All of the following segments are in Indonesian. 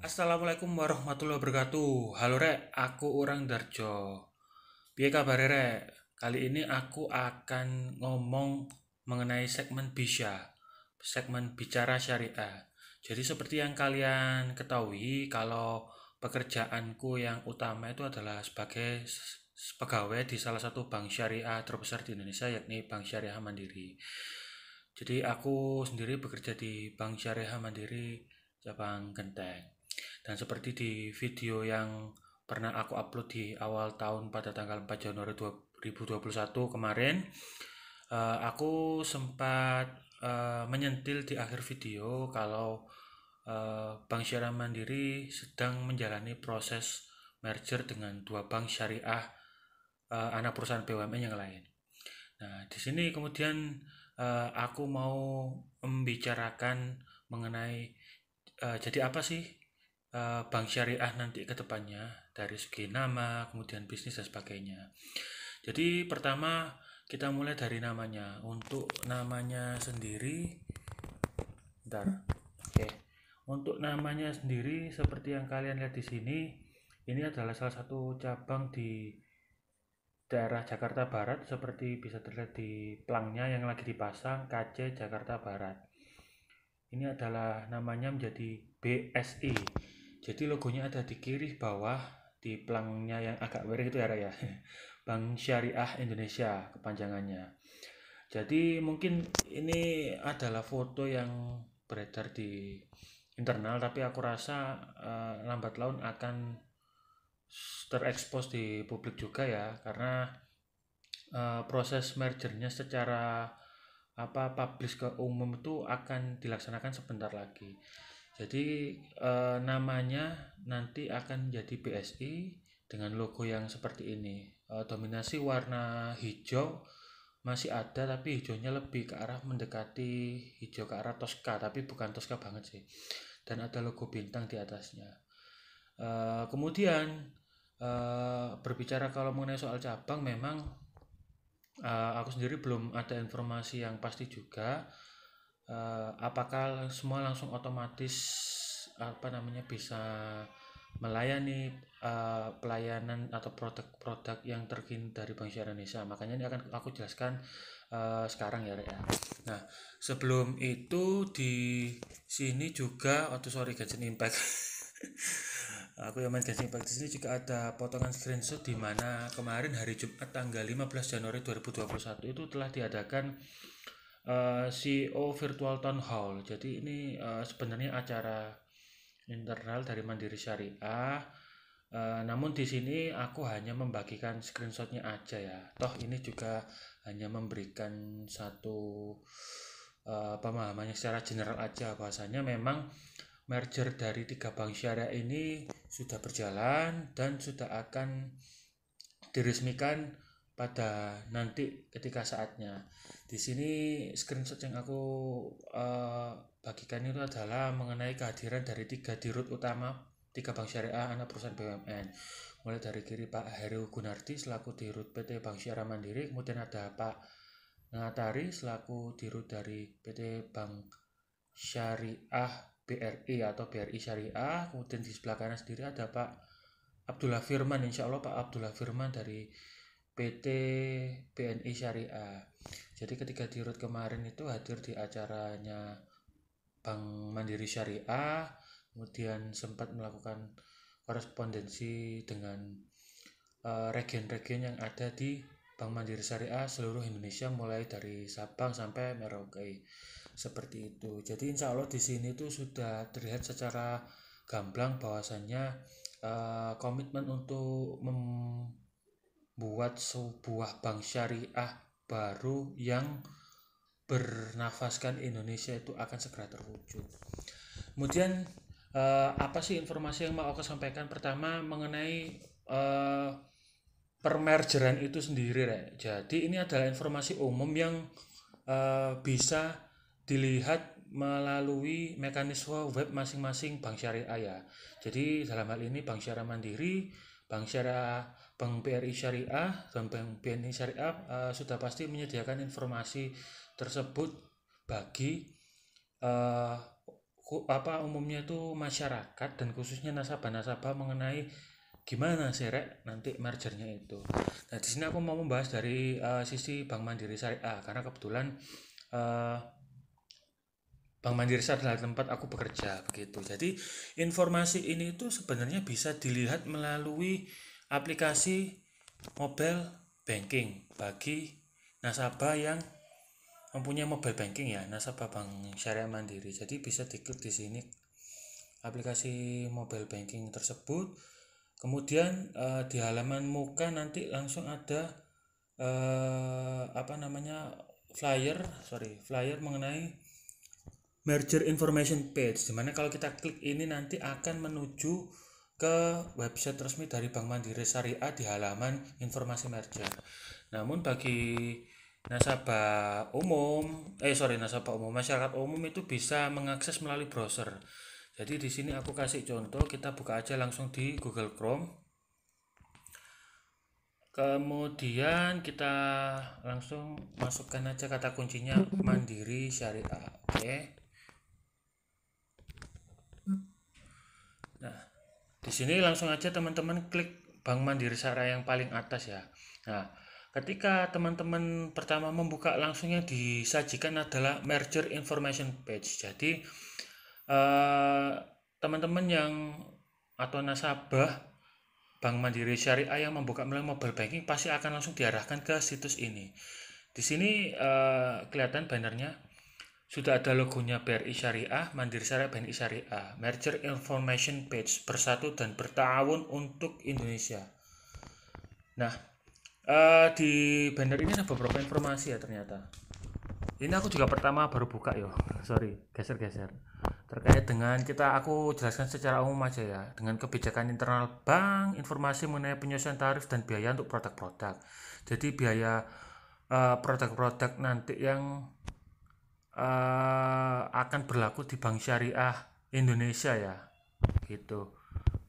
Assalamualaikum warahmatullahi wabarakatuh. Halo rek, aku orang Darjo. Piye kabar rek? Kali ini aku akan ngomong mengenai segmen Bisya, segmen bicara syariah. Jadi seperti yang kalian ketahui, kalau pekerjaanku yang utama itu adalah sebagai pegawai di salah satu bank syariah terbesar di Indonesia, yakni Bank Syariah Mandiri. Jadi aku sendiri bekerja di Bank Syariah Mandiri cabang Genteng. Dan seperti di video yang pernah aku upload di awal tahun pada tanggal 4 Januari 2021 kemarin, uh, aku sempat uh, menyentil di akhir video kalau uh, Bank Syariah Mandiri sedang menjalani proses merger dengan dua bank syariah uh, anak perusahaan BUMN yang lain. Nah, di sini kemudian uh, aku mau membicarakan mengenai uh, jadi apa sih uh, bank syariah nanti ke depannya dari segi nama, kemudian bisnis dan sebagainya. Jadi pertama kita mulai dari namanya. Untuk namanya sendiri bentar. Oke. Untuk namanya sendiri seperti yang kalian lihat di sini, ini adalah salah satu cabang di daerah Jakarta Barat seperti bisa terlihat di plangnya yang lagi dipasang KC Jakarta Barat. Ini adalah namanya menjadi BSI jadi logonya ada di kiri bawah di pelangnya yang agak miring itu ya Raya. Bank Syariah Indonesia kepanjangannya. Jadi mungkin ini adalah foto yang beredar di internal tapi aku rasa uh, lambat laun akan terekspos di publik juga ya karena uh, proses mergernya secara apa publish ke umum itu akan dilaksanakan sebentar lagi jadi eh, namanya nanti akan jadi BSI dengan logo yang seperti ini. Eh, dominasi warna hijau masih ada tapi hijaunya lebih ke arah mendekati hijau ke arah Tosca tapi bukan Tosca banget sih. Dan ada logo bintang di atasnya. Eh, kemudian eh, berbicara kalau mengenai soal cabang memang uh, aku sendiri belum ada informasi yang pasti juga uh, apakah semua langsung otomatis apa namanya bisa melayani uh, pelayanan atau produk-produk yang terkini dari Bank Syariah Indonesia. Makanya ini akan aku jelaskan uh, sekarang ya, ya. Nah, sebelum itu di sini juga waktu sorry Genshin Impact. aku yang main Genshin Impact di sini juga ada potongan screenshot di mana kemarin hari Jumat tanggal 15 Januari 2021 itu telah diadakan eh, CEO Virtual Town Hall. Jadi ini uh, sebenarnya acara internal dari Mandiri Syariah. Uh, namun di sini aku hanya membagikan screenshotnya aja ya. Toh ini juga hanya memberikan satu uh, pemahamannya secara general aja. Bahasanya memang merger dari tiga bank syariah ini sudah berjalan dan sudah akan diresmikan pada nanti ketika saatnya. Di sini screenshot yang aku uh, bagikan itu adalah mengenai kehadiran dari tiga dirut utama tiga bank syariah anak perusahaan BUMN. Mulai dari kiri Pak Heru Gunardi selaku dirut PT Bank Syariah Mandiri, kemudian ada Pak Ngatari selaku dirut dari PT Bank Syariah BRI atau BRI Syariah, kemudian di sebelah kanan sendiri ada Pak Abdullah Firman, insya Allah Pak Abdullah Firman dari PT BNI Syariah. Jadi ketika di Rut kemarin itu hadir di acaranya Bank Mandiri Syariah, kemudian sempat melakukan korespondensi dengan eh, region-region uh, yang ada di Bank Mandiri Syariah seluruh Indonesia mulai dari Sabang sampai Merauke seperti itu. Jadi insya Allah di sini itu sudah terlihat secara gamblang bahwasannya uh, komitmen untuk mem buat sebuah bank syariah baru yang bernafaskan Indonesia itu akan segera terwujud. Kemudian uh, apa sih informasi yang mau aku sampaikan? Pertama mengenai uh, permergeran itu sendiri, Rek. Jadi ini adalah informasi umum yang uh, bisa dilihat melalui mekanisme web masing-masing bank syariah ya. Jadi dalam hal ini Bank Syariah Mandiri, Bank Syariah Bank BRI Syariah dan Bank BNI Syariah uh, sudah pasti menyediakan informasi tersebut bagi uh, apa umumnya itu masyarakat dan khususnya nasabah-nasabah mengenai gimana sih nanti mergernya itu. Nah di sini aku mau membahas dari uh, sisi Bank Mandiri Syariah karena kebetulan uh, Bank Mandiri adalah tempat aku bekerja begitu. Jadi informasi ini itu sebenarnya bisa dilihat melalui aplikasi mobile banking bagi nasabah yang mempunyai mobile banking ya nasabah Bank Syariah Mandiri. Jadi bisa diklik di sini aplikasi mobile banking tersebut kemudian uh, di halaman muka nanti langsung ada uh, apa namanya flyer sorry flyer mengenai merger information page di mana kalau kita klik ini nanti akan menuju ke website resmi dari Bank Mandiri Syariah di halaman informasi merger. Namun bagi nasabah umum eh sorry nasabah umum masyarakat umum itu bisa mengakses melalui browser. Jadi di sini aku kasih contoh kita buka aja langsung di Google Chrome. Kemudian kita langsung masukkan aja kata kuncinya mandiri syariah. Oke. nah di sini langsung aja teman-teman klik bank mandiri syariah yang paling atas ya. Nah ketika teman-teman pertama membuka langsungnya disajikan adalah merger information page. Jadi Eh, teman-teman uh, yang atau nasabah Bank Mandiri Syariah yang membuka melalui mobile banking pasti akan langsung diarahkan ke situs ini. Di sini uh, kelihatan bannernya sudah ada logonya BRI Syariah, Mandiri Syariah, BNI Syariah, Merger Information Page bersatu dan bertahun untuk Indonesia. Nah, uh, di banner ini ada beberapa informasi ya ternyata. Ini aku juga pertama baru buka yo, sorry, geser-geser. Terkait dengan kita aku jelaskan secara umum aja ya. Dengan kebijakan internal bank informasi mengenai penyesuaian tarif dan biaya untuk produk-produk. Jadi biaya eh, produk-produk uh, nanti yang uh, akan berlaku di bank syariah Indonesia ya gitu.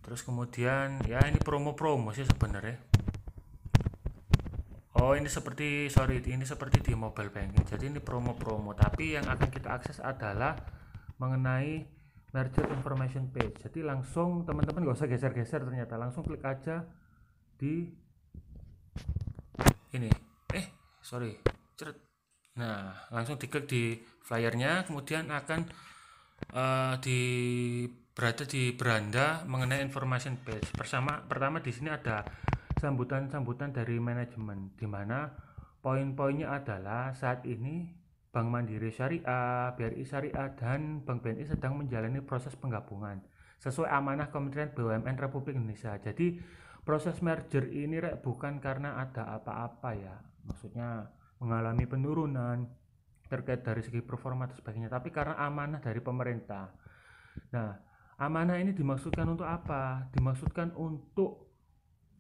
Terus kemudian ya ini promo-promo sih sebenarnya. Oh ini seperti sorry ini seperti di mobile banking. Jadi ini promo-promo tapi yang akan kita akses adalah mengenai merger information page. Jadi langsung teman-teman gak usah geser-geser ternyata. Langsung klik aja di ini. Eh sorry ceret nah langsung diklik di flyernya kemudian akan uh, di berada di beranda mengenai information page bersama pertama di sini ada sambutan-sambutan dari manajemen di mana poin-poinnya adalah saat ini Bank Mandiri Syariah, BRI Syariah, dan Bank BNI sedang menjalani proses penggabungan sesuai amanah Kementerian BUMN Republik Indonesia. Jadi proses merger ini rek bukan karena ada apa-apa ya, maksudnya mengalami penurunan terkait dari segi performa dan sebagainya, tapi karena amanah dari pemerintah. Nah, amanah ini dimaksudkan untuk apa? Dimaksudkan untuk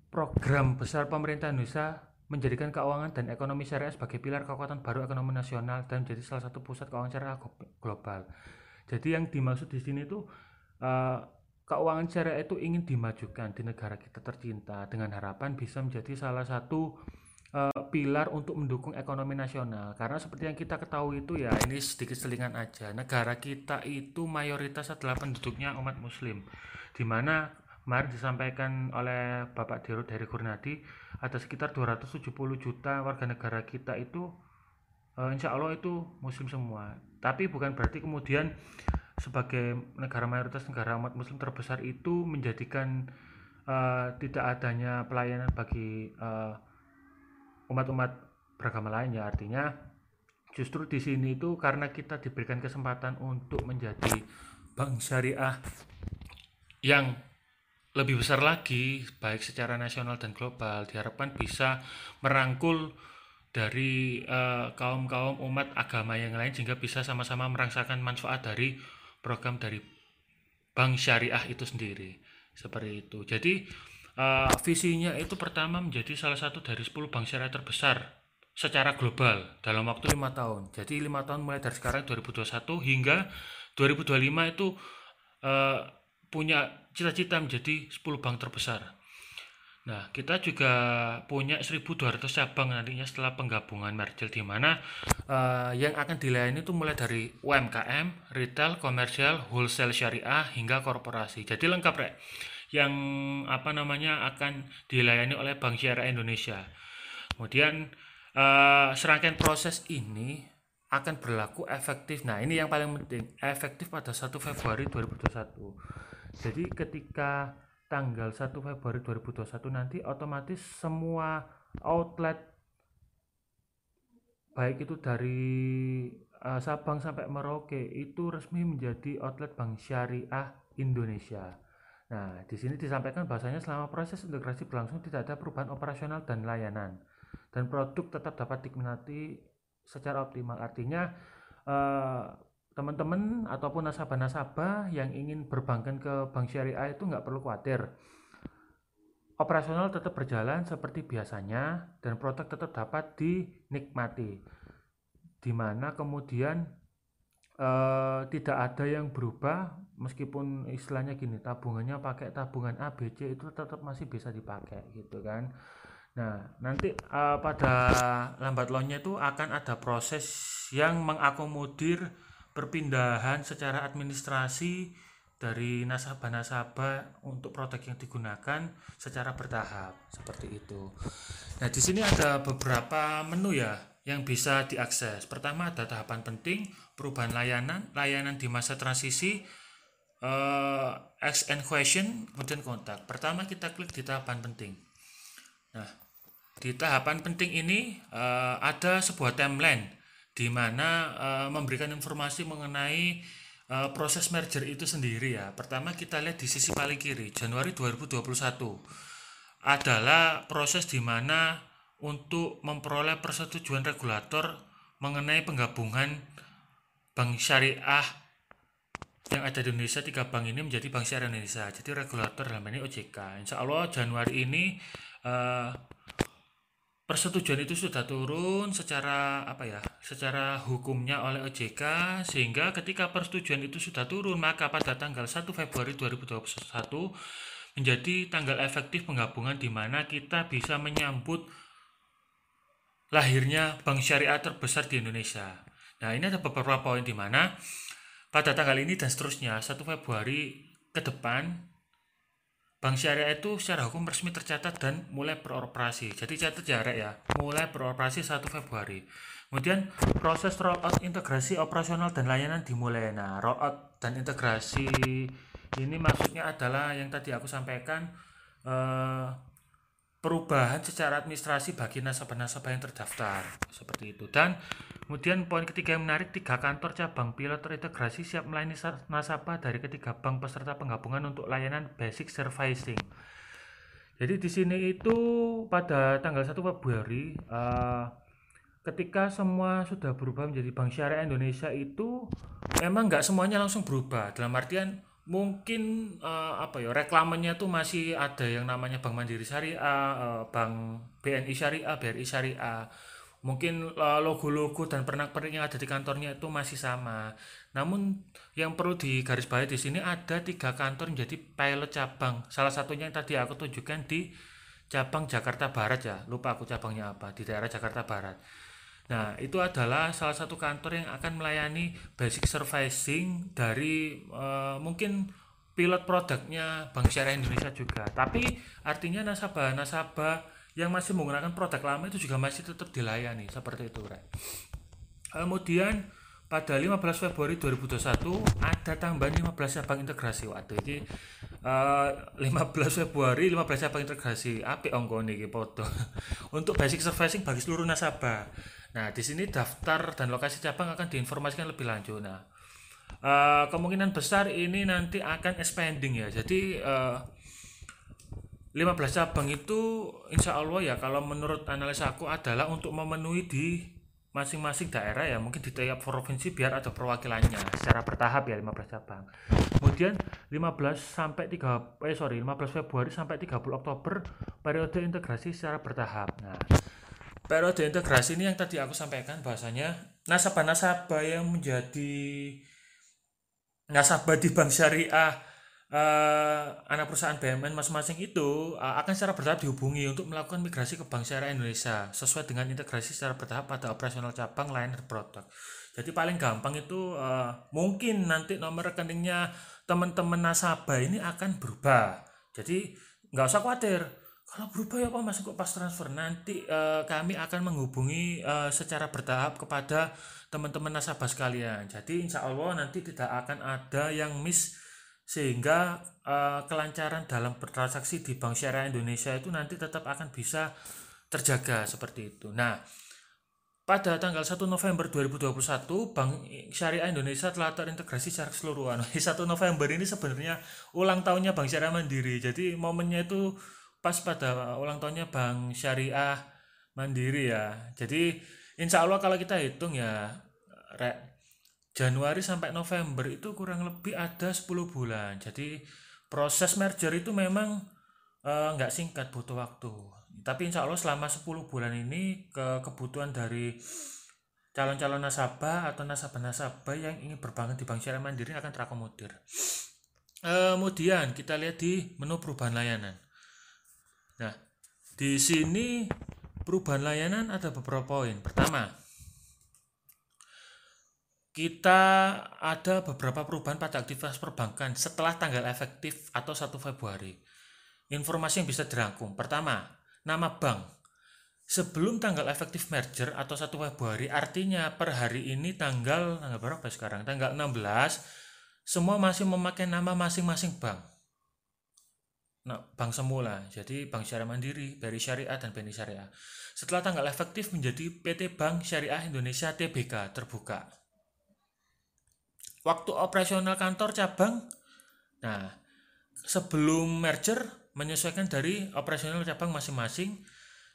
program besar pemerintah Indonesia menjadikan keuangan dan ekonomi syariah sebagai pilar kekuatan baru ekonomi nasional dan menjadi salah satu pusat keuangan syariah global. Jadi yang dimaksud di sini itu uh, keuangan syariah itu ingin dimajukan di negara kita tercinta dengan harapan bisa menjadi salah satu pilar untuk mendukung ekonomi nasional. Karena seperti yang kita ketahui itu ya ini sedikit selingan aja. Negara kita itu mayoritas adalah penduduknya umat muslim. Di mana kemarin disampaikan oleh Bapak Dirut dari Gurnadi ada sekitar 270 juta warga negara kita itu uh, insya Allah itu muslim semua tapi bukan berarti kemudian sebagai negara mayoritas negara umat muslim terbesar itu menjadikan uh, tidak adanya pelayanan bagi umat umat-umat beragama lainnya artinya justru di sini itu karena kita diberikan kesempatan untuk menjadi bank syariah yang lebih besar lagi baik secara nasional dan global diharapkan bisa merangkul dari uh, kaum-kaum umat agama yang lain sehingga bisa sama-sama merasakan manfaat dari program dari bank syariah itu sendiri. Seperti itu. Jadi uh, visinya itu pertama menjadi salah satu dari 10 bank syariah terbesar secara global dalam waktu lima tahun jadi lima tahun mulai dari sekarang 2021 hingga 2025 itu uh, punya cita-cita menjadi 10 bank terbesar. Nah, kita juga punya 1.200 cabang nantinya setelah penggabungan merger di mana uh, yang akan dilayani itu mulai dari UMKM, retail, komersial, wholesale syariah hingga korporasi. Jadi lengkap, Rek. Yang apa namanya akan dilayani oleh Bank Syariah Indonesia. Kemudian uh, serangkaian proses ini akan berlaku efektif. Nah, ini yang paling penting, efektif pada 1 Februari 2021. Jadi ketika tanggal 1 Februari 2021 nanti otomatis semua outlet baik itu dari uh, Sabang sampai Merauke itu resmi menjadi outlet Bank Syariah Indonesia. Nah, di sini disampaikan bahasanya selama proses integrasi berlangsung tidak ada perubahan operasional dan layanan dan produk tetap dapat diminati secara optimal. Artinya uh, teman-teman ataupun nasabah-nasabah yang ingin berbankan ke bank syariah itu nggak perlu khawatir. Operasional tetap berjalan seperti biasanya dan produk tetap dapat dinikmati. Di mana kemudian eh, tidak ada yang berubah meskipun istilahnya gini tabungannya pakai tabungan ABC itu tetap masih bisa dipakai gitu kan. Nah, nanti uh, pada lambat launnya itu akan ada proses yang mengakomodir perpindahan secara administrasi dari nasabah-nasabah untuk produk yang digunakan secara bertahap seperti itu. Nah, di sini ada beberapa menu ya yang bisa diakses. Pertama ada tahapan penting, perubahan layanan, layanan di masa transisi, uh, ask and question, kemudian kontak. Pertama kita klik di tahapan penting. Nah, di tahapan penting ini uh, ada sebuah timeline di mana uh, memberikan informasi mengenai proses merger itu sendiri ya. Pertama kita lihat di sisi paling kiri, Januari 2021 adalah proses di mana untuk memperoleh persetujuan regulator mengenai penggabungan bank syariah yang ada di Indonesia tiga bank ini menjadi bank syariah Indonesia. Jadi regulator dalam ini OJK. Insya Allah Januari ini uh, persetujuan itu sudah turun secara apa ya secara hukumnya oleh OJK sehingga ketika persetujuan itu sudah turun maka pada tanggal 1 Februari 2021 menjadi tanggal efektif penggabungan di mana kita bisa menyambut lahirnya bank syariah terbesar di Indonesia. Nah, ini ada beberapa poin di mana pada tanggal ini dan seterusnya 1 Februari ke depan Bank Syariah itu secara hukum resmi tercatat dan mulai beroperasi. Jadi catat jarak ya, mulai beroperasi 1 Februari. Kemudian proses rollout integrasi operasional dan layanan dimulai. Nah, rollout dan integrasi ini maksudnya adalah yang tadi aku sampaikan eh, perubahan secara administrasi bagi nasabah-nasabah yang terdaftar seperti itu dan kemudian poin ketiga yang menarik tiga kantor cabang pilot terintegrasi siap melayani nasabah dari ketiga bank peserta penggabungan untuk layanan basic servicing jadi di sini itu pada tanggal 1 Februari uh, ketika semua sudah berubah menjadi bank syariah Indonesia itu memang nggak semuanya langsung berubah dalam artian mungkin uh, apa ya reklamenya tuh masih ada yang namanya Bank Mandiri Syariah, uh, Bank BNI Syariah, BRI Syariah. Mungkin uh, logo-logo dan pernak-pernik yang ada di kantornya itu masih sama. Namun yang perlu digarisbawahi di sini ada tiga kantor menjadi pilot cabang. Salah satunya yang tadi aku tunjukkan di cabang Jakarta Barat ya. Lupa aku cabangnya apa di daerah Jakarta Barat. Nah, itu adalah salah satu kantor yang akan melayani basic servicing dari uh, mungkin pilot produknya Bank Syariah Indonesia juga. Tapi artinya nasabah-nasabah yang masih menggunakan produk lama itu juga masih tetap dilayani seperti itu, Right? Kemudian pada 15 Februari 2021 ada tambahan 15 cabang integrasi waktu ini uh, 15 Februari 15 cabang integrasi api ongko nih foto untuk basic servicing bagi seluruh nasabah Nah, di sini daftar dan lokasi cabang akan diinformasikan lebih lanjut. Nah, uh, kemungkinan besar ini nanti akan expanding ya. Jadi uh, eh, 15 cabang itu insya Allah ya kalau menurut analisa aku adalah untuk memenuhi di masing-masing daerah ya mungkin di tiap provinsi biar ada perwakilannya secara bertahap ya 15 cabang. Kemudian 15 sampai 3 eh sorry 15 Februari sampai 30 Oktober periode integrasi secara bertahap. Nah periode integrasi ini yang tadi aku sampaikan bahasanya nasabah-nasabah yang menjadi nasabah di bank syariah uh, anak perusahaan BUMN masing-masing itu uh, akan secara bertahap dihubungi untuk melakukan migrasi ke Bank Syariah Indonesia sesuai dengan integrasi secara bertahap pada operasional cabang lain produk. Jadi paling gampang itu uh, mungkin nanti nomor rekeningnya teman-teman nasabah ini akan berubah. Jadi nggak usah khawatir. Kalau berubah ya Pak masuk ke pas transfer nanti uh, kami akan menghubungi uh, secara bertahap kepada teman-teman nasabah sekalian. Jadi insya Allah nanti tidak akan ada yang miss sehingga uh, kelancaran dalam bertransaksi di Bank Syariah Indonesia itu nanti tetap akan bisa terjaga seperti itu. Nah, pada tanggal 1 November 2021, Bank Syariah Indonesia telah terintegrasi secara keseluruhan. 1 November ini sebenarnya ulang tahunnya Bank Syariah Mandiri. Jadi momennya itu pas pada ulang tahunnya Bank Syariah Mandiri ya. Jadi insya Allah kalau kita hitung ya, Januari sampai November itu kurang lebih ada 10 bulan. Jadi proses merger itu memang eh, nggak uh, singkat butuh waktu. Tapi insya Allah selama 10 bulan ini ke kebutuhan dari calon-calon nasabah atau nasabah-nasabah yang ingin berbank di Bank Syariah Mandiri akan terakomodir. Kemudian kita lihat di menu perubahan layanan. Nah, di sini perubahan layanan ada beberapa poin. Pertama, kita ada beberapa perubahan pada aktivitas perbankan setelah tanggal efektif atau 1 Februari. Informasi yang bisa dirangkum. Pertama, nama bank. Sebelum tanggal efektif merger atau 1 Februari, artinya per hari ini tanggal tanggal berapa sekarang? Tanggal 16, semua masih memakai nama masing-masing bank. Nah, bank semula. Jadi Bank Syariah Mandiri, BRI Syariah dan BNI Syariah. Setelah tanggal efektif menjadi PT Bank Syariah Indonesia TBK terbuka waktu operasional kantor cabang nah sebelum merger menyesuaikan dari operasional cabang masing-masing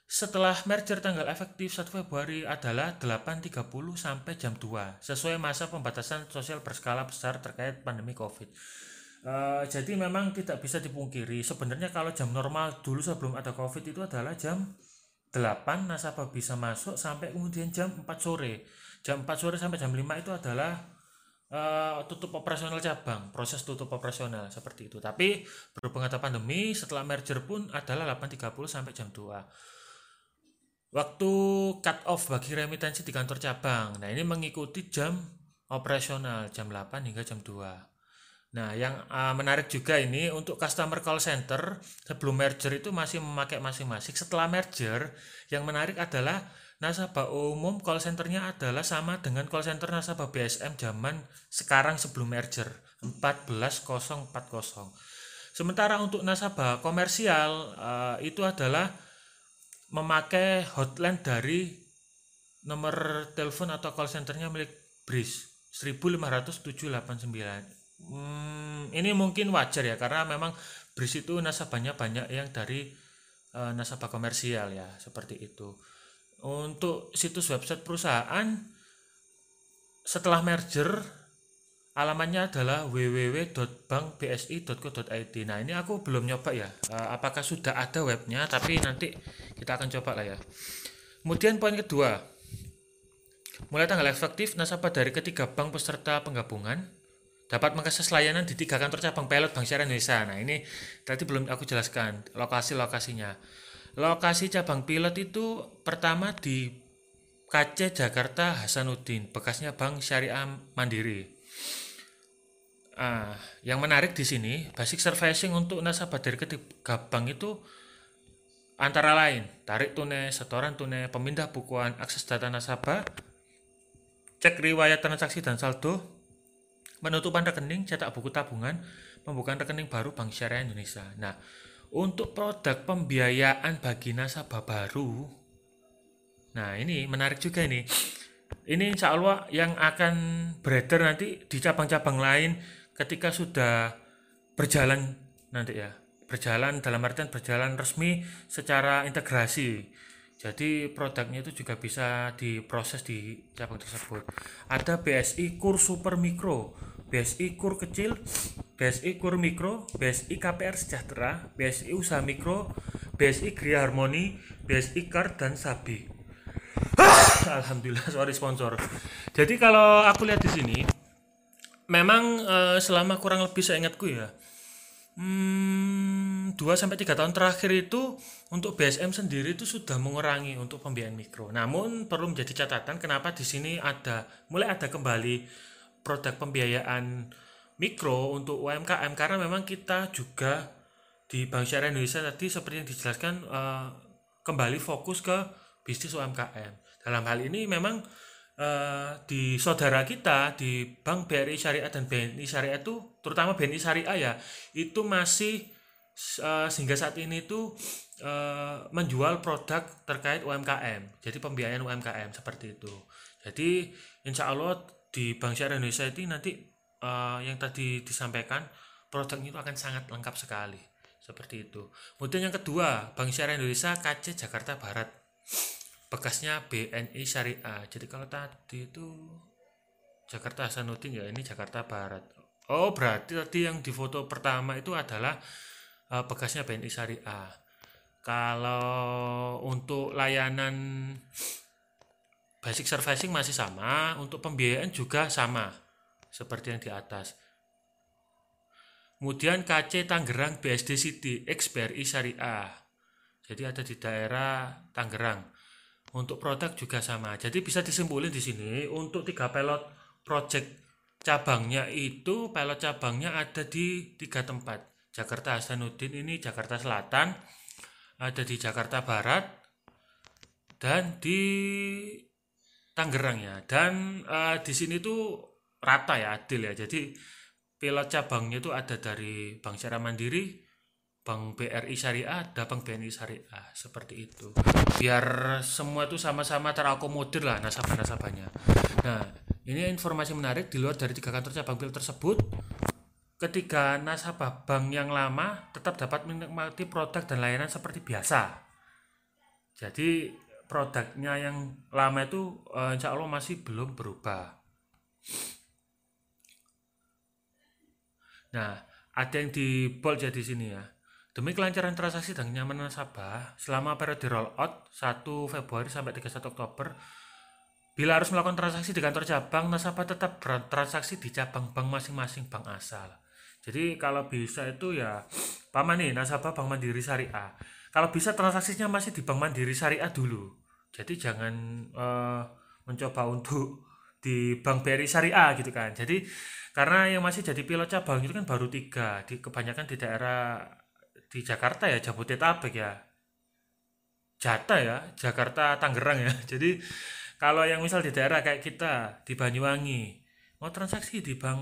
setelah merger tanggal efektif 1 Februari adalah 8.30 sampai jam 2 sesuai masa pembatasan sosial berskala besar terkait pandemi Covid. Uh, jadi memang tidak bisa dipungkiri sebenarnya kalau jam normal dulu sebelum ada Covid itu adalah jam 8 nasabah bisa masuk sampai kemudian jam 4 sore. Jam 4 sore sampai jam 5 itu adalah uh, tutup operasional cabang, proses tutup operasional seperti itu. Tapi berhubung ada pandemi, setelah merger pun adalah 8.30 sampai jam 2. Waktu cut off bagi remitensi di kantor cabang. Nah, ini mengikuti jam operasional jam 8 hingga jam 2. Nah, yang uh, menarik juga ini untuk customer call center sebelum merger itu masih memakai masing-masing. Setelah merger, yang menarik adalah nasabah umum call centernya adalah sama dengan call center nasabah BSM zaman sekarang sebelum merger 14040 sementara untuk nasabah komersial uh, itu adalah memakai hotline dari nomor telepon atau call centernya milik BRIS 15789 hmm, ini mungkin wajar ya karena memang BRIS itu nasabahnya banyak yang dari uh, nasabah komersial ya seperti itu untuk situs website perusahaan setelah merger alamannya adalah www.bankbsi.co.id. Nah, ini aku belum nyoba ya. Eh, apakah sudah ada webnya? Tapi nanti kita akan coba lah ya. Kemudian poin kedua, mulai tanggal efektif nasabah dari ketiga bank peserta penggabungan dapat mengakses layanan di tiga kantor cabang pilot Bank Syariah Indonesia. Nah, ini tadi belum aku jelaskan lokasi-lokasinya. Lokasi cabang pilot itu pertama di KC Jakarta Hasanuddin, bekasnya Bank Syariah Mandiri. Ah, yang menarik di sini, basic servicing untuk nasabah dari ketiga bank itu antara lain tarik tunai, setoran tunai, pemindah bukuan, akses data nasabah, cek riwayat transaksi dan saldo, penutupan rekening, cetak buku tabungan, pembukaan rekening baru Bank Syariah Indonesia. Nah, untuk produk pembiayaan bagi nasabah baru. Nah ini menarik juga ini. Ini insya Allah yang akan beredar nanti di cabang-cabang lain ketika sudah berjalan nanti ya. Berjalan dalam artian berjalan resmi secara integrasi. Jadi produknya itu juga bisa diproses di cabang tersebut. Ada BSI Kur Super Mikro BSI Kur kecil, BSI Kur Mikro, BSI KPR Sejahtera, BSI Usaha Mikro, BSI Gria Harmoni, BSI Card dan Sabi. Alhamdulillah sorry sponsor. Jadi kalau aku lihat di sini, memang uh, selama kurang lebih saya ingatku ya, hmm, 2 sampai 3 tahun terakhir itu untuk BSM sendiri itu sudah mengurangi untuk pembiayaan mikro. Namun perlu menjadi catatan kenapa di sini ada mulai ada kembali produk pembiayaan mikro untuk UMKM karena memang kita juga di Bank Syariah Indonesia tadi seperti yang dijelaskan uh, kembali fokus ke bisnis UMKM. Dalam hal ini memang uh, di saudara kita di Bank BRI Syariah dan BNI Syariah itu terutama BNI Syariah ya itu masih uh, sehingga saat ini itu uh, menjual produk terkait UMKM. Jadi pembiayaan UMKM seperti itu. Jadi insya Allah di Bank Syariah Indonesia itu nanti uh, yang tadi disampaikan produknya itu akan sangat lengkap sekali seperti itu. Kemudian yang kedua, Bank Syariah Indonesia KC Jakarta Barat. Bekasnya BNI Syariah. Jadi kalau tadi itu Jakarta Hasanuddin ya ini Jakarta Barat. Oh, berarti tadi yang di foto pertama itu adalah uh, bekasnya BNI Syariah. Kalau untuk layanan basic servicing masih sama, untuk pembiayaan juga sama seperti yang di atas. Kemudian KC Tangerang BSD City XBRI Syariah. Jadi ada di daerah Tangerang. Untuk produk juga sama. Jadi bisa disimpulin di sini untuk tiga pelot project cabangnya itu pelot cabangnya ada di tiga tempat. Jakarta Hasanuddin ini Jakarta Selatan, ada di Jakarta Barat, dan di Tangerang ya. Dan uh, di sini tuh rata ya, adil ya. Jadi pilot cabangnya itu ada dari Bank Syariah Mandiri, Bank BRI Syariah, ada Bank BNI Syariah, seperti itu. Biar semua itu sama-sama terakomodir lah nasabah-nasabahnya. Nah, ini informasi menarik di luar dari tiga kantor cabang pil tersebut. Ketika nasabah bank yang lama tetap dapat menikmati produk dan layanan seperti biasa. Jadi produknya yang lama itu eh, insya Allah masih belum berubah. Nah, ada yang di bold ya di sini ya. Demi kelancaran transaksi dan kenyamanan nasabah, selama periode rollout 1 Februari sampai 31 Oktober, bila harus melakukan transaksi di kantor cabang, nasabah tetap bertransaksi di cabang bank masing-masing bank asal. Jadi kalau bisa itu ya, paman nih nasabah Bank Mandiri Syariah. Kalau bisa transaksinya masih di Bank Mandiri Syariah dulu. Jadi jangan uh, mencoba untuk di Bank BRI Syariah gitu kan. Jadi karena yang masih jadi pilot cabang itu kan baru tiga di kebanyakan di daerah di Jakarta ya Jabodetabek ya Jata ya Jakarta Tangerang ya jadi kalau yang misal di daerah kayak kita di Banyuwangi mau transaksi di bank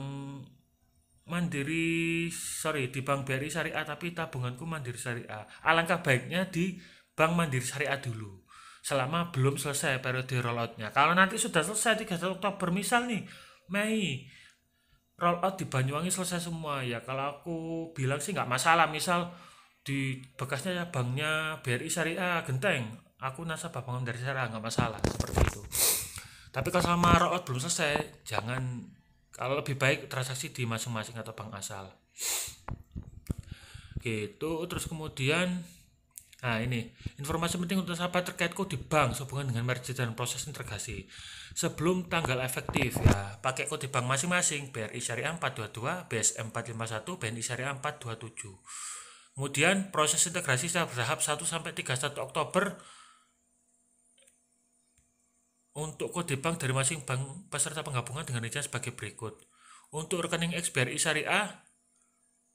Mandiri sorry di Bank BRI Syariah tapi tabunganku Mandiri Syariah. Alangkah baiknya di Bank Mandiri Syariah dulu selama belum selesai periode rolloutnya. Kalau nanti sudah selesai 31 Oktober misal nih Mei roll out di Banyuwangi selesai semua. Ya kalau aku bilang sih nggak masalah. Misal di bekasnya ya banknya BRI Syariah Genteng aku nasabah bangun dari Syariah nggak masalah. Seperti itu. Tapi kalau sama roll out belum selesai jangan kalau lebih baik transaksi di masing-masing atau bank asal gitu terus kemudian Nah ini informasi penting untuk sahabat terkait kode bank sehubungan dengan merger dan proses integrasi. Sebelum tanggal efektif ya pakai kode bank masing-masing BRI Syariah 422, BSM 451, BNI Syariah 427. Kemudian proses integrasi secara bertahap 1 sampai 31 Oktober untuk kode bank dari masing bank peserta penggabungan dengan rincian sebagai berikut. Untuk rekening XBRI Syariah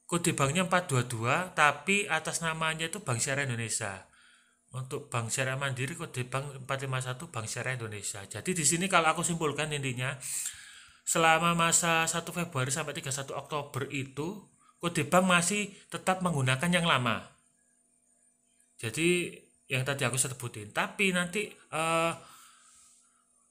kode banknya 422 tapi atas namanya itu Bank Syariah Indonesia. Untuk Bank Syariah Mandiri kode bank 451 Bank Syariah Indonesia. Jadi di sini kalau aku simpulkan intinya selama masa 1 Februari sampai 31 Oktober itu kode bank masih tetap menggunakan yang lama. Jadi yang tadi aku sebutin. Tapi nanti uh,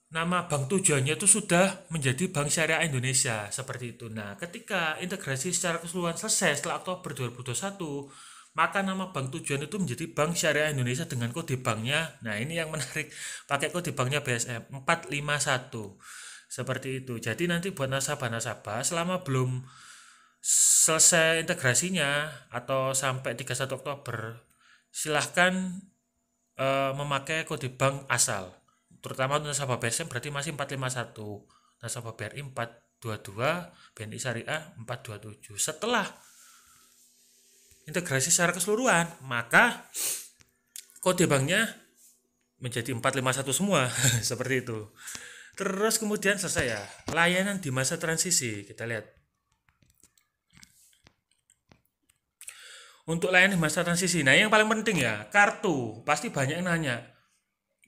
nama bank tujuannya itu sudah menjadi Bank Syariah Indonesia seperti itu. Nah, ketika integrasi secara keseluruhan selesai setelah Oktober 2021, maka nama bank tujuan itu menjadi Bank Syariah Indonesia dengan kode banknya. Nah, ini yang menarik, pakai kode banknya BSM 451. Seperti itu. Jadi nanti buat nasabah-nasabah selama belum selesai integrasinya atau sampai 31 Oktober, silahkan uh, memakai kode bank asal terutama untuk nasabah BSM berarti masih 451 nasabah BRI 422 BNI Syariah 427 setelah integrasi secara keseluruhan, maka kode banknya menjadi 451 semua seperti itu. Terus kemudian selesai ya, layanan di masa transisi. Kita lihat. Untuk layanan di masa transisi, nah yang paling penting ya, kartu. Pasti banyak yang nanya,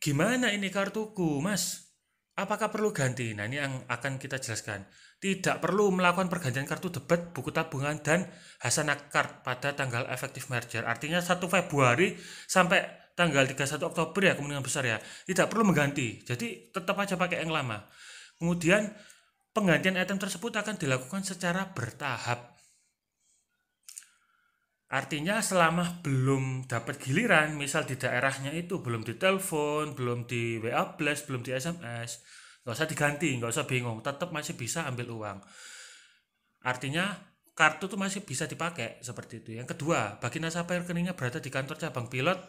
gimana ini kartuku, mas? Apakah perlu ganti? Nah ini yang akan kita jelaskan. Tidak perlu melakukan pergantian kartu debit, buku tabungan, dan Hasanah Card pada tanggal efektif merger. Artinya 1 Februari sampai tanggal 31 Oktober ya kemungkinan besar ya. Tidak perlu mengganti. Jadi tetap aja pakai yang lama. Kemudian penggantian item tersebut akan dilakukan secara bertahap. Artinya selama belum dapat giliran, misal di daerahnya itu belum ditelepon, belum di WA Plus, belum di SMS, nggak usah diganti, nggak usah bingung, tetap masih bisa ambil uang. Artinya kartu itu masih bisa dipakai seperti itu. Yang kedua, bagi nasabah rekeningnya berada di kantor cabang pilot,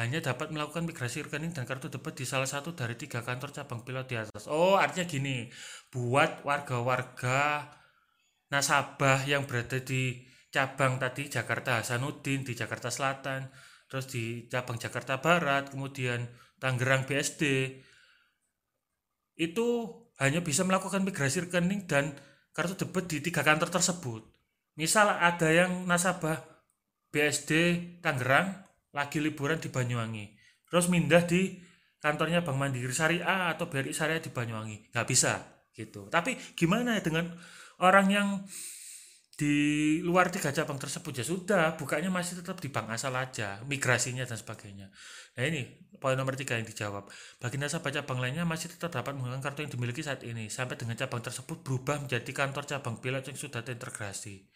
hanya dapat melakukan migrasi rekening dan kartu debit di salah satu dari tiga kantor cabang pilot di atas. Oh, artinya gini, buat warga-warga nasabah yang berada di cabang tadi Jakarta Hasanuddin di Jakarta Selatan, terus di cabang Jakarta Barat, kemudian Tangerang BSD itu hanya bisa melakukan migrasi rekening dan kartu debit di tiga kantor tersebut. Misal ada yang nasabah BSD Tangerang lagi liburan di Banyuwangi, terus mindah di kantornya Bank Mandiri Syariah atau BRI Syariah di Banyuwangi, nggak bisa gitu. Tapi gimana ya dengan orang yang di luar tiga cabang tersebut ya sudah bukanya masih tetap di bank asal aja migrasinya dan sebagainya. Nah ini poin nomor tiga yang dijawab. Bagi nasabah cabang lainnya masih tetap dapat menggunakan kartu yang dimiliki saat ini sampai dengan cabang tersebut berubah menjadi kantor cabang pilot yang sudah terintegrasi.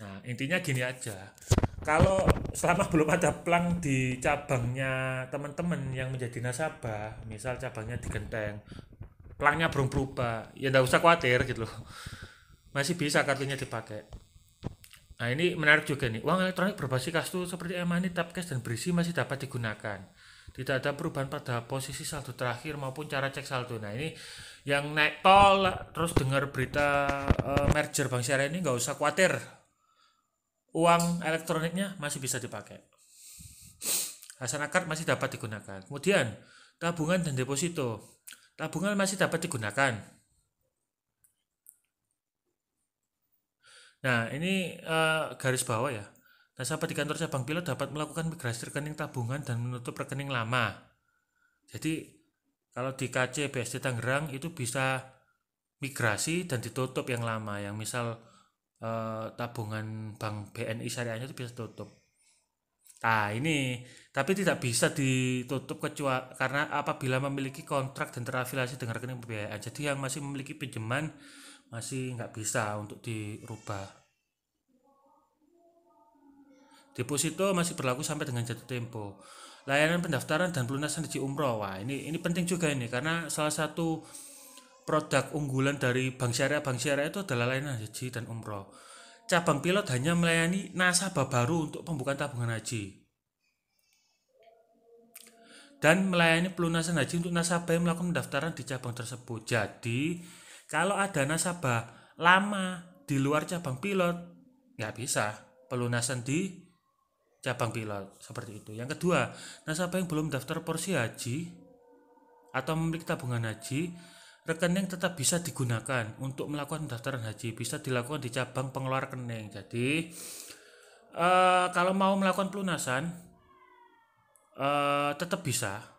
Nah intinya gini aja. Kalau selama belum ada plang di cabangnya teman-teman yang menjadi nasabah misal cabangnya di Genteng plangnya belum berubah ya nggak usah khawatir gitu loh masih bisa kartunya dipakai. Nah ini menarik juga nih, uang elektronik berbasis kartu seperti e-money, tap cash, dan berisi masih dapat digunakan. Tidak ada perubahan pada posisi saldo terakhir maupun cara cek saldo. Nah ini yang naik tol terus dengar berita uh, merger Bank Syariah ini nggak usah khawatir. Uang elektroniknya masih bisa dipakai. Hasanah Card masih dapat digunakan. Kemudian tabungan dan deposito. Tabungan masih dapat digunakan Nah, ini uh, garis bawah ya. Nasabah di kantor cabang pilot dapat melakukan migrasi rekening tabungan dan menutup rekening lama. Jadi, kalau di KC BSD Tangerang itu bisa migrasi dan ditutup yang lama. Yang misal uh, tabungan bank BNI syariahnya itu bisa tutup. Nah, ini tapi tidak bisa ditutup kecuali karena apabila memiliki kontrak dan terafiliasi dengan rekening pembiayaan. Jadi yang masih memiliki pinjaman masih nggak bisa untuk dirubah. Deposito masih berlaku sampai dengan jatuh tempo. Layanan pendaftaran dan pelunasan haji umroh. Wah, ini ini penting juga ini karena salah satu produk unggulan dari Bank Syariah Bank Syariah itu adalah layanan haji dan umroh. Cabang pilot hanya melayani nasabah baru untuk pembukaan tabungan haji dan melayani pelunasan haji untuk nasabah yang melakukan pendaftaran di cabang tersebut. Jadi, kalau ada nasabah lama di luar cabang pilot, nggak bisa pelunasan di cabang pilot seperti itu. Yang kedua, nasabah yang belum daftar porsi haji atau memiliki tabungan haji, rekening tetap bisa digunakan untuk melakukan pendaftaran haji. Bisa dilakukan di cabang pengelola rekening. Jadi, uh, kalau mau melakukan pelunasan, uh, tetap bisa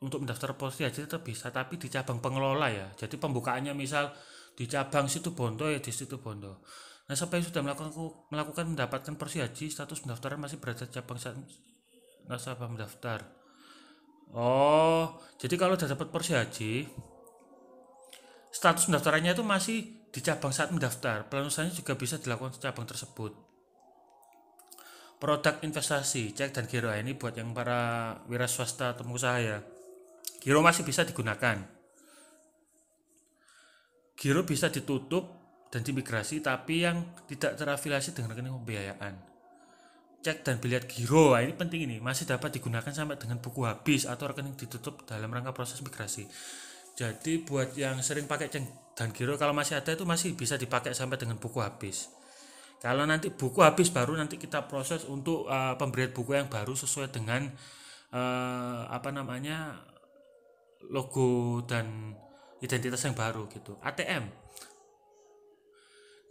untuk mendaftar porsi haji tetap bisa tapi di cabang pengelola ya jadi pembukaannya misal di cabang situ Bondo ya di situ Bondo siapa yang sudah melakukan melakukan mendapatkan porsi haji status pendaftaran masih berada cabang nasabah mendaftar oh jadi kalau sudah dapat porsi haji status pendaftarannya itu masih di cabang saat mendaftar. Pelunasannya juga bisa dilakukan di cabang tersebut. Produk investasi cek dan giro. Ini buat yang para wira swasta atau pengusaha ya. Giro masih bisa digunakan. Giro bisa ditutup dan dimigrasi tapi yang tidak terafiliasi dengan rekening pembiayaan. Cek dan biliat giro, ini penting ini, masih dapat digunakan sampai dengan buku habis atau rekening ditutup dalam rangka proses migrasi. Jadi buat yang sering pakai cek dan giro kalau masih ada itu masih bisa dipakai sampai dengan buku habis. kalau nanti buku habis baru nanti kita proses untuk uh, pemberian buku yang baru sesuai dengan uh, apa namanya logo dan identitas yang baru gitu ATM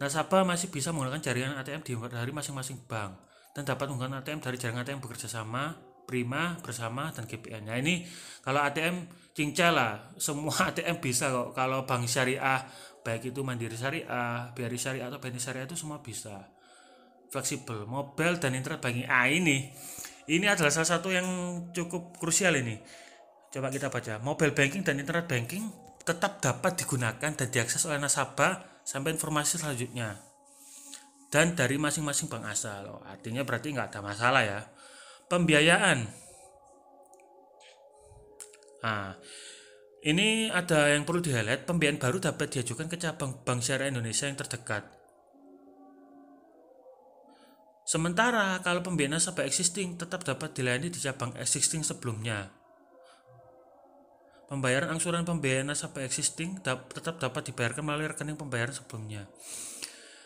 nasabah masih bisa menggunakan jaringan ATM di dari masing-masing bank dan dapat menggunakan ATM dari jaringan ATM bekerja sama Prima bersama dan GPN. Nah ini kalau ATM cincang lah, semua ATM bisa kok. Kalau bank syariah baik itu Mandiri Syariah, BRI Syariah atau BNI Syariah itu semua bisa. Fleksibel, mobile dan internet banking. Ah ini, ini adalah salah satu yang cukup krusial ini. Coba kita baca. Mobile banking dan internet banking tetap dapat digunakan dan diakses oleh nasabah sampai informasi selanjutnya dan dari masing-masing bank asal. Artinya berarti nggak ada masalah ya pembiayaan. Nah, ini ada yang perlu di highlight, pembiayaan baru dapat diajukan ke cabang Bank Syariah Indonesia yang terdekat. Sementara kalau pembiayaan nasabah existing tetap dapat dilayani di cabang existing sebelumnya. Pembayaran angsuran pembiayaan nasabah existing tetap dapat dibayarkan melalui rekening pembayaran sebelumnya.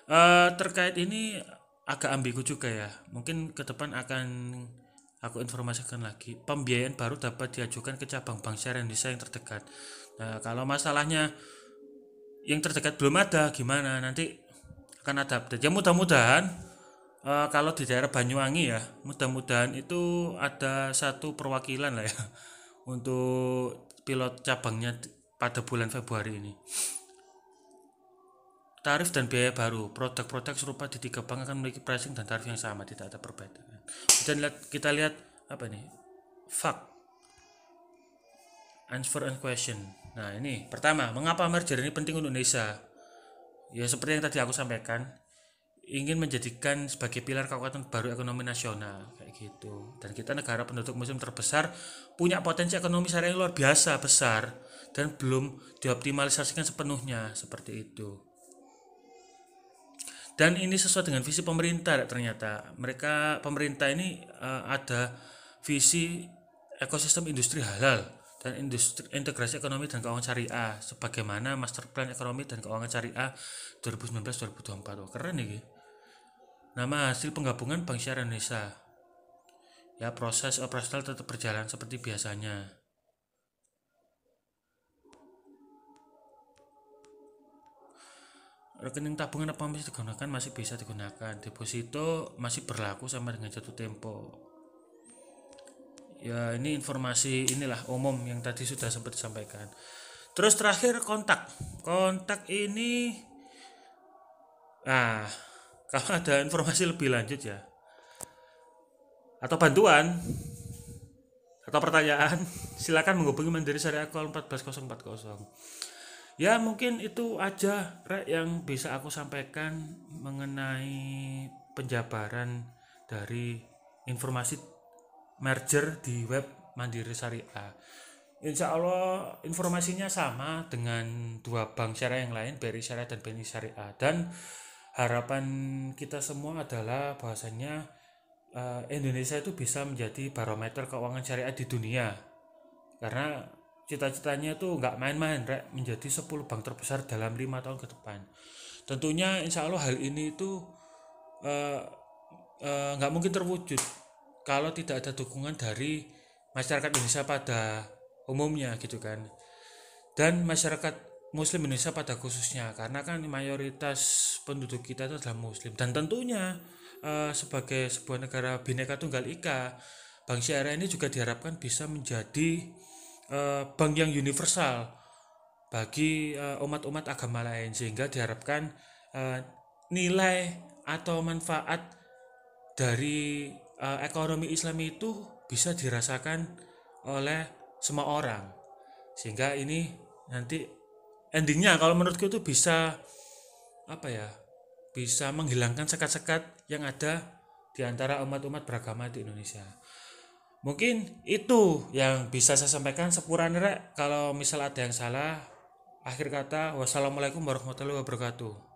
Uh, terkait ini agak ambigu juga ya. Mungkin ke depan akan Aku informasikan lagi, pembiayaan baru dapat diajukan ke cabang bank syariah Indonesia yang terdekat. Nah, kalau masalahnya yang terdekat belum ada, gimana? Nanti akan ada update. Ya mudah-mudahan uh, kalau di daerah Banyuwangi ya, mudah-mudahan itu ada satu perwakilan lah ya untuk pilot cabangnya pada bulan Februari ini. Tarif dan biaya baru, produk-produk serupa di tiga bank akan memiliki pricing dan tarif yang sama, tidak ada perbedaan. Kita lihat kita lihat apa nih fact answer and question. Nah ini pertama mengapa merger ini penting untuk Indonesia? Ya seperti yang tadi aku sampaikan ingin menjadikan sebagai pilar kekuatan baru ekonomi nasional kayak gitu. Dan kita negara penduduk muslim terbesar punya potensi ekonomi syariah yang luar biasa besar dan belum dioptimalisasikan sepenuhnya seperti itu. Dan ini sesuai dengan visi pemerintah ternyata. Mereka pemerintah ini uh, ada visi ekosistem industri halal dan industri integrasi ekonomi dan keuangan syariah sebagaimana master plan ekonomi dan keuangan syariah 2019-2024 oh, keren nih nama hasil penggabungan Bank Syariah Indonesia. Ya proses operasional tetap berjalan seperti biasanya. Rekening tabungan apa masih digunakan? Masih bisa digunakan. Deposito masih berlaku sama dengan jatuh tempo. Ya ini informasi inilah umum yang tadi sudah sempat disampaikan. Terus terakhir kontak. Kontak ini nah kalau ada informasi lebih lanjut ya. Atau bantuan. Atau pertanyaan. Silakan menghubungi Mandiri Syariah Call 14040 ya mungkin itu aja Rek yang bisa aku sampaikan mengenai penjabaran dari informasi merger di web Mandiri Syariah. Insya Allah informasinya sama dengan dua bank syariah yang lain BRI Syariah dan BNI Syariah. Dan harapan kita semua adalah bahwasanya uh, Indonesia itu bisa menjadi barometer keuangan syariah di dunia. Karena cita-citanya itu nggak main-main rek menjadi 10 bank terbesar dalam lima tahun ke depan. Tentunya insya Allah hal ini itu uh, uh, nggak mungkin terwujud kalau tidak ada dukungan dari masyarakat Indonesia pada umumnya gitu kan. Dan masyarakat Muslim Indonesia pada khususnya karena kan mayoritas penduduk kita itu adalah Muslim. Dan tentunya uh, sebagai sebuah negara bineka tunggal ika Bank Syariah ini juga diharapkan bisa menjadi uh, bank yang universal bagi uh, umat-umat agama lain. Sehingga diharapkan uh, nilai atau manfaat dari uh, ekonomi Islam itu bisa dirasakan oleh semua orang. Sehingga ini nanti endingnya kalau menurutku itu bisa apa ya bisa menghilangkan sekat-sekat yang ada di antara umat-umat beragama di Indonesia. Mungkin itu yang bisa saya sampaikan sepurane rek. Kalau misal ada yang salah akhir kata wassalamualaikum warahmatullahi wabarakatuh